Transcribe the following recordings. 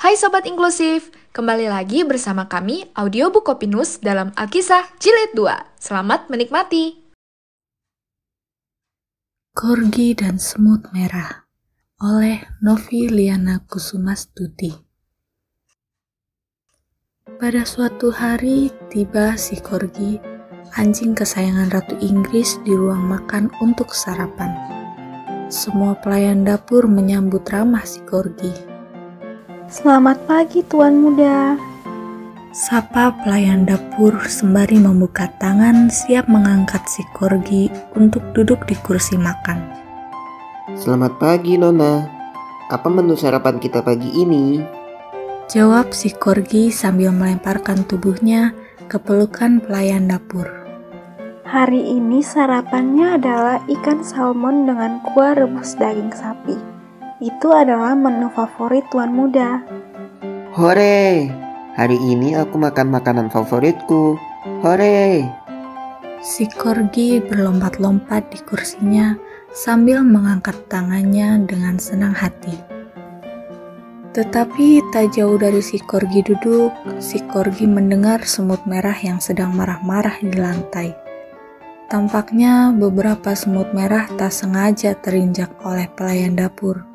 Hai Sobat Inklusif, kembali lagi bersama kami Audiobook Kopinus dalam Alkisah Jilid 2. Selamat menikmati. Korgi dan Semut Merah oleh Novi Liana Kusumastuti Pada suatu hari, tiba si Korgi, anjing kesayangan Ratu Inggris di ruang makan untuk sarapan. Semua pelayan dapur menyambut ramah si Korgi Selamat pagi Tuan Muda. Sapa pelayan dapur sembari membuka tangan siap mengangkat si Korgi untuk duduk di kursi makan. Selamat pagi Nona. Apa menu sarapan kita pagi ini? Jawab si Korgi sambil melemparkan tubuhnya ke pelukan pelayan dapur. Hari ini sarapannya adalah ikan salmon dengan kuah rebus daging sapi. Itu adalah menu favorit Tuan Muda. Hore! Hari ini aku makan makanan favoritku. Hore! Si Korgi berlompat-lompat di kursinya sambil mengangkat tangannya dengan senang hati. Tetapi tak jauh dari si Korgi duduk, si Korgi mendengar semut merah yang sedang marah-marah di lantai. Tampaknya beberapa semut merah tak sengaja terinjak oleh pelayan dapur.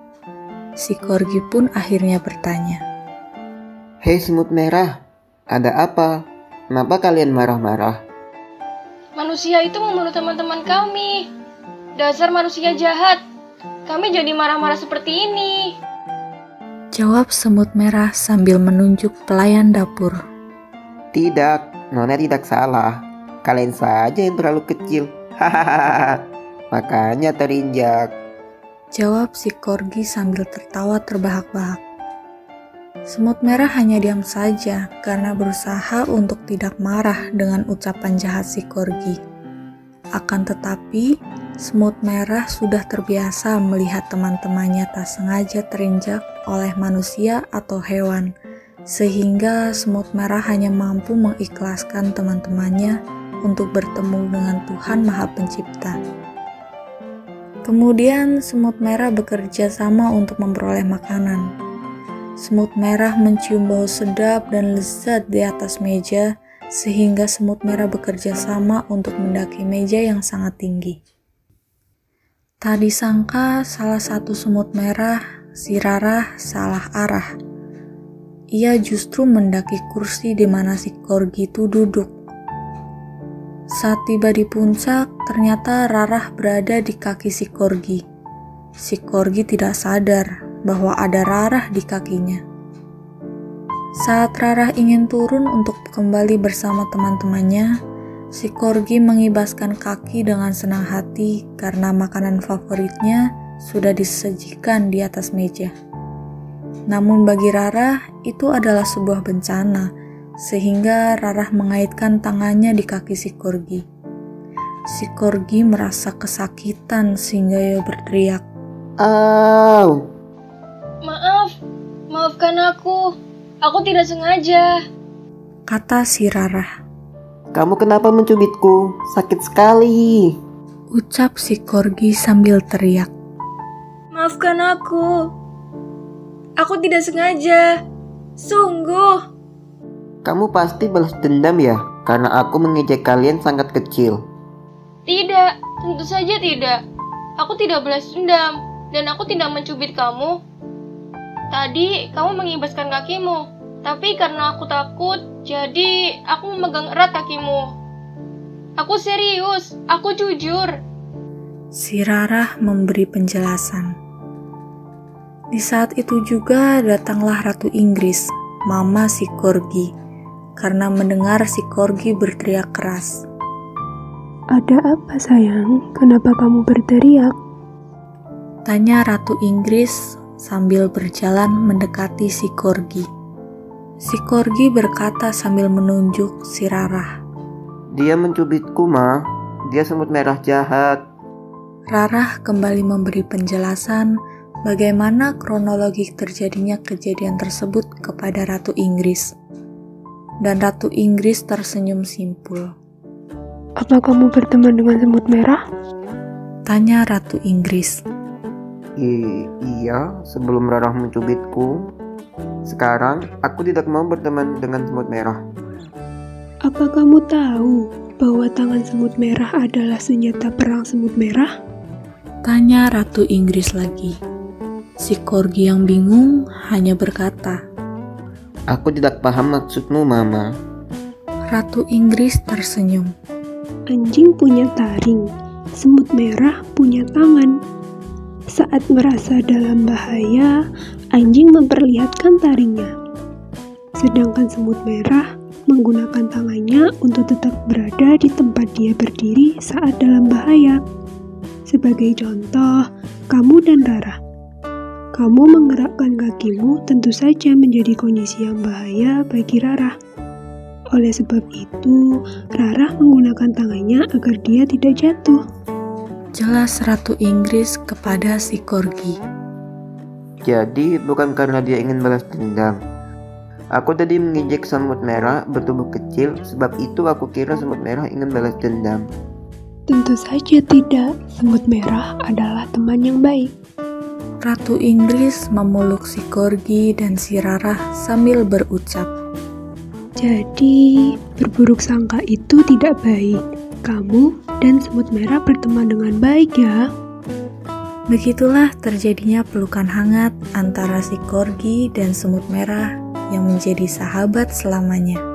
Si Korgi pun akhirnya bertanya. Hei semut merah, ada apa? Kenapa kalian marah-marah? Manusia itu membunuh teman-teman kami. Dasar manusia jahat. Kami jadi marah-marah seperti ini. Jawab semut merah sambil menunjuk pelayan dapur. Tidak, Nona tidak salah. Kalian saja yang terlalu kecil. Hahaha. Makanya terinjak. Jawab si Korgi sambil tertawa terbahak-bahak. Semut merah hanya diam saja karena berusaha untuk tidak marah dengan ucapan jahat si Korgi. Akan tetapi, semut merah sudah terbiasa melihat teman-temannya tak sengaja terinjak oleh manusia atau hewan, sehingga semut merah hanya mampu mengikhlaskan teman-temannya untuk bertemu dengan Tuhan Maha Pencipta. Kemudian semut merah bekerja sama untuk memperoleh makanan. Semut merah mencium bau sedap dan lezat di atas meja, sehingga semut merah bekerja sama untuk mendaki meja yang sangat tinggi. Tak disangka salah satu semut merah, si Rarah, salah arah. Ia justru mendaki kursi di mana si Korgi itu duduk. Saat tiba di puncak, ternyata Rarah berada di kaki si Korgi. Si Korgi tidak sadar bahwa ada Rarah di kakinya. Saat Rarah ingin turun untuk kembali bersama teman-temannya, si Korgi mengibaskan kaki dengan senang hati karena makanan favoritnya sudah disajikan di atas meja. Namun bagi Rarah, itu adalah sebuah bencana sehingga Rarah mengaitkan tangannya di kaki si Korgi. Si Korgi merasa kesakitan sehingga ia berteriak. Aw! Maaf, maafkan aku. Aku tidak sengaja. Kata si Rarah. Kamu kenapa mencubitku? Sakit sekali. Ucap si Korgi sambil teriak. Maafkan aku. Aku tidak sengaja. Sungguh. Kamu pasti balas dendam ya, karena aku mengejek kalian sangat kecil. Tidak, tentu saja tidak. Aku tidak balas dendam, dan aku tidak mencubit kamu. Tadi kamu mengibaskan kakimu, tapi karena aku takut, jadi aku memegang erat kakimu. Aku serius, aku jujur. Si Rarah memberi penjelasan. Di saat itu juga datanglah Ratu Inggris, Mama si Korgi karena mendengar si Korgi berteriak keras. Ada apa sayang? Kenapa kamu berteriak? Tanya Ratu Inggris sambil berjalan mendekati si Korgi. Si Korgi berkata sambil menunjuk si Rarah. Dia mencubitku, Ma. Dia semut merah jahat. Rarah kembali memberi penjelasan bagaimana kronologi terjadinya kejadian tersebut kepada Ratu Inggris dan Ratu Inggris tersenyum simpul. Apa kamu berteman dengan semut merah? Tanya Ratu Inggris. I iya, sebelum Rarah mencubitku, Sekarang aku tidak mau berteman dengan semut merah. Apa kamu tahu bahwa tangan semut merah adalah senjata perang semut merah? Tanya Ratu Inggris lagi. Si Corgi yang bingung hanya berkata, Aku tidak paham maksudmu, Mama. Ratu Inggris tersenyum. Anjing punya taring, semut merah punya tangan. Saat merasa dalam bahaya, anjing memperlihatkan taringnya. Sedangkan semut merah menggunakan tangannya untuk tetap berada di tempat dia berdiri saat dalam bahaya. Sebagai contoh, kamu dan Rara. Kamu menggerakkan kakimu tentu saja menjadi kondisi yang bahaya bagi Rara. Oleh sebab itu, Rara menggunakan tangannya agar dia tidak jatuh. Jelas Ratu Inggris kepada si Corgi. Jadi bukan karena dia ingin balas dendam. Aku tadi menginjek semut merah bertubuh kecil, sebab itu aku kira semut merah ingin balas dendam. Tentu saja tidak, semut merah adalah teman yang baik. Ratu Inggris memeluk si Corgi dan si Rarah sambil berucap, Jadi, berburuk sangka itu tidak baik. Kamu dan semut merah berteman dengan baik ya. Begitulah terjadinya pelukan hangat antara si Corgi dan semut merah yang menjadi sahabat selamanya.